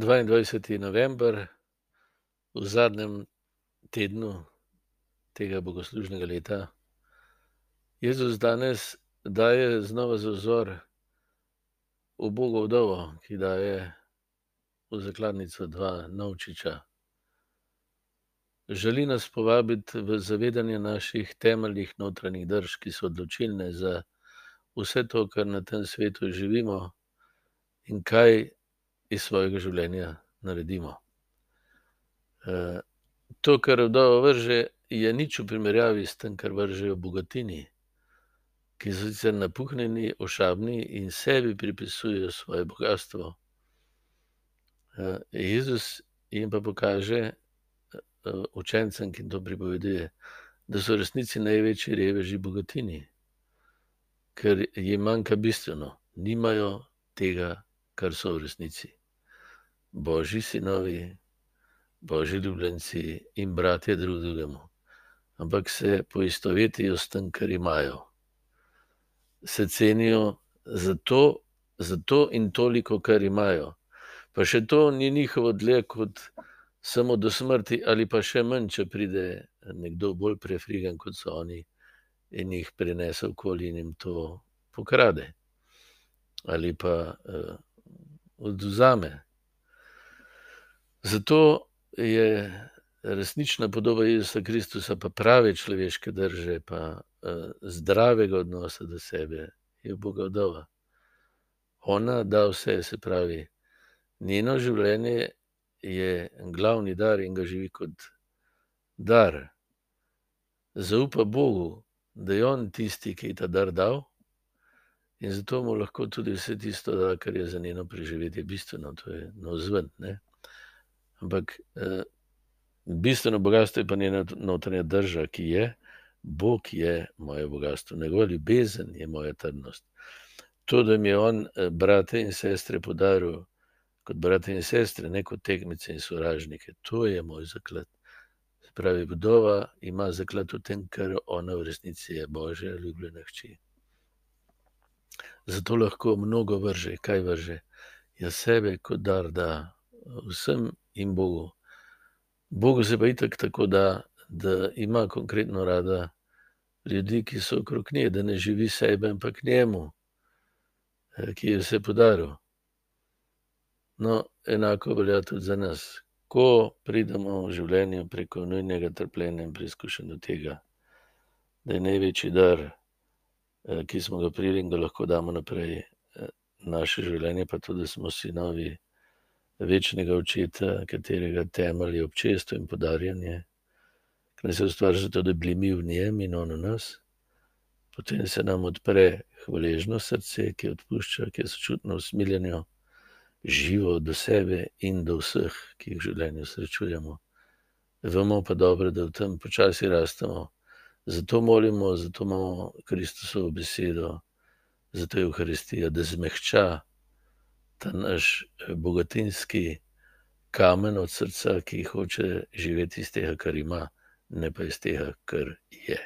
22. november, v zadnjem tednu tega bogoslužnega leta. Jezus danes daje znova za vzor ubogo vdovo, ki daje v zakladnico dva novčiča. Želi nas povabiti v zavedanje naših temeljnih notranjih drž, ki so odločilne za vse to, kar na tem svetu živimo in kaj iz svojega življenja naredimo. to, kar vdova vrže, je nič v primerjavi s tem, kar vržejo bogatini, ki so sicer napuhnjeni, ošabni in sebi pripisujejo svoje bogastvo. Jezus jim pa pokaže, učencem, ki jim to pripoveduje, da so v resnici največji reveži bogatini. Ker jim manjka bistveno, nimajo tega, kar so v resnici. Božji sinovi, božji ljubljenci in bratje drug drugemu. Ampak se poistovetijo s tem, kar imajo. Se cenijo zato, zato in toliko, kar imajo. Pa še to ni njihovo dlje kot samo do smrti ali pa še manj, če pride nekdo bolj prefrigan, kot so oni, in jih prinese okoli in jim to pokrade. Ali pa, odvzame. Zato je resnična podoba Jezusa Kristusa pa prave človeške drže pa, zdravega odnosa do sebe je uboga vdova. Ona da vse, se pravi, njeno življenje je glavni dar in ga živi kot dar. Zaupa Bogu, da je on tisti, ki je ta dar dal, in zato mu lahko tudi vse tisto da, kar je za njeno preživetje bistveno, to je navzven, ne. Ampak, bistveno bogastvo je pa njena notranja drža, ki je: "Bog je moje bogastvo, njegova ljubezen je moja trdnost." To, da mi je on, brate in sestre podaril kot brate in sestre, ne kot tekmece in sovražnike, to je moj zaklad. Pravi, vdova ima zaklad v tem, ker ona v resnici je Božja ljubljena hči. Zato lahko mnogo vrže. Kaj vrže? Ja, sebe kot dar da vsem in Bogu. Bogu se pa itak tako da, da ima konkretno rada ljudi, ki so okrog nje, da ne živi sebe, ampak njemu, ki ji je vse podaril. No, enako velja tudi za nas. Ko pridemo v življenju preko nujnega trpljenja in preizkušenj do tega, da je največji dar, ki smo ga prejeli in ga lahko damo naprej, naše življenje pa to, da smo sinovi večnega Očeta, katerega temelj je občestvo in podarjanje. Ke nas je ustvaril zato, da bi bili mi v njem in on v nas. Potem se nam odpre hvaležno srce, ki odpušča, ki je sočutno usmiljeno, živo do sebe in do vseh, ki jih v življenju srečujemo. Vemo pa dobro, da v tem počasi rastemo. Zato molimo, zato imamo Kristusovo besedo, zato je evharistija, da zmehča ta naš bogatinski kamen od srca, ki hoče živeti iz tega, kar ima, ne pa iz tega, kar je.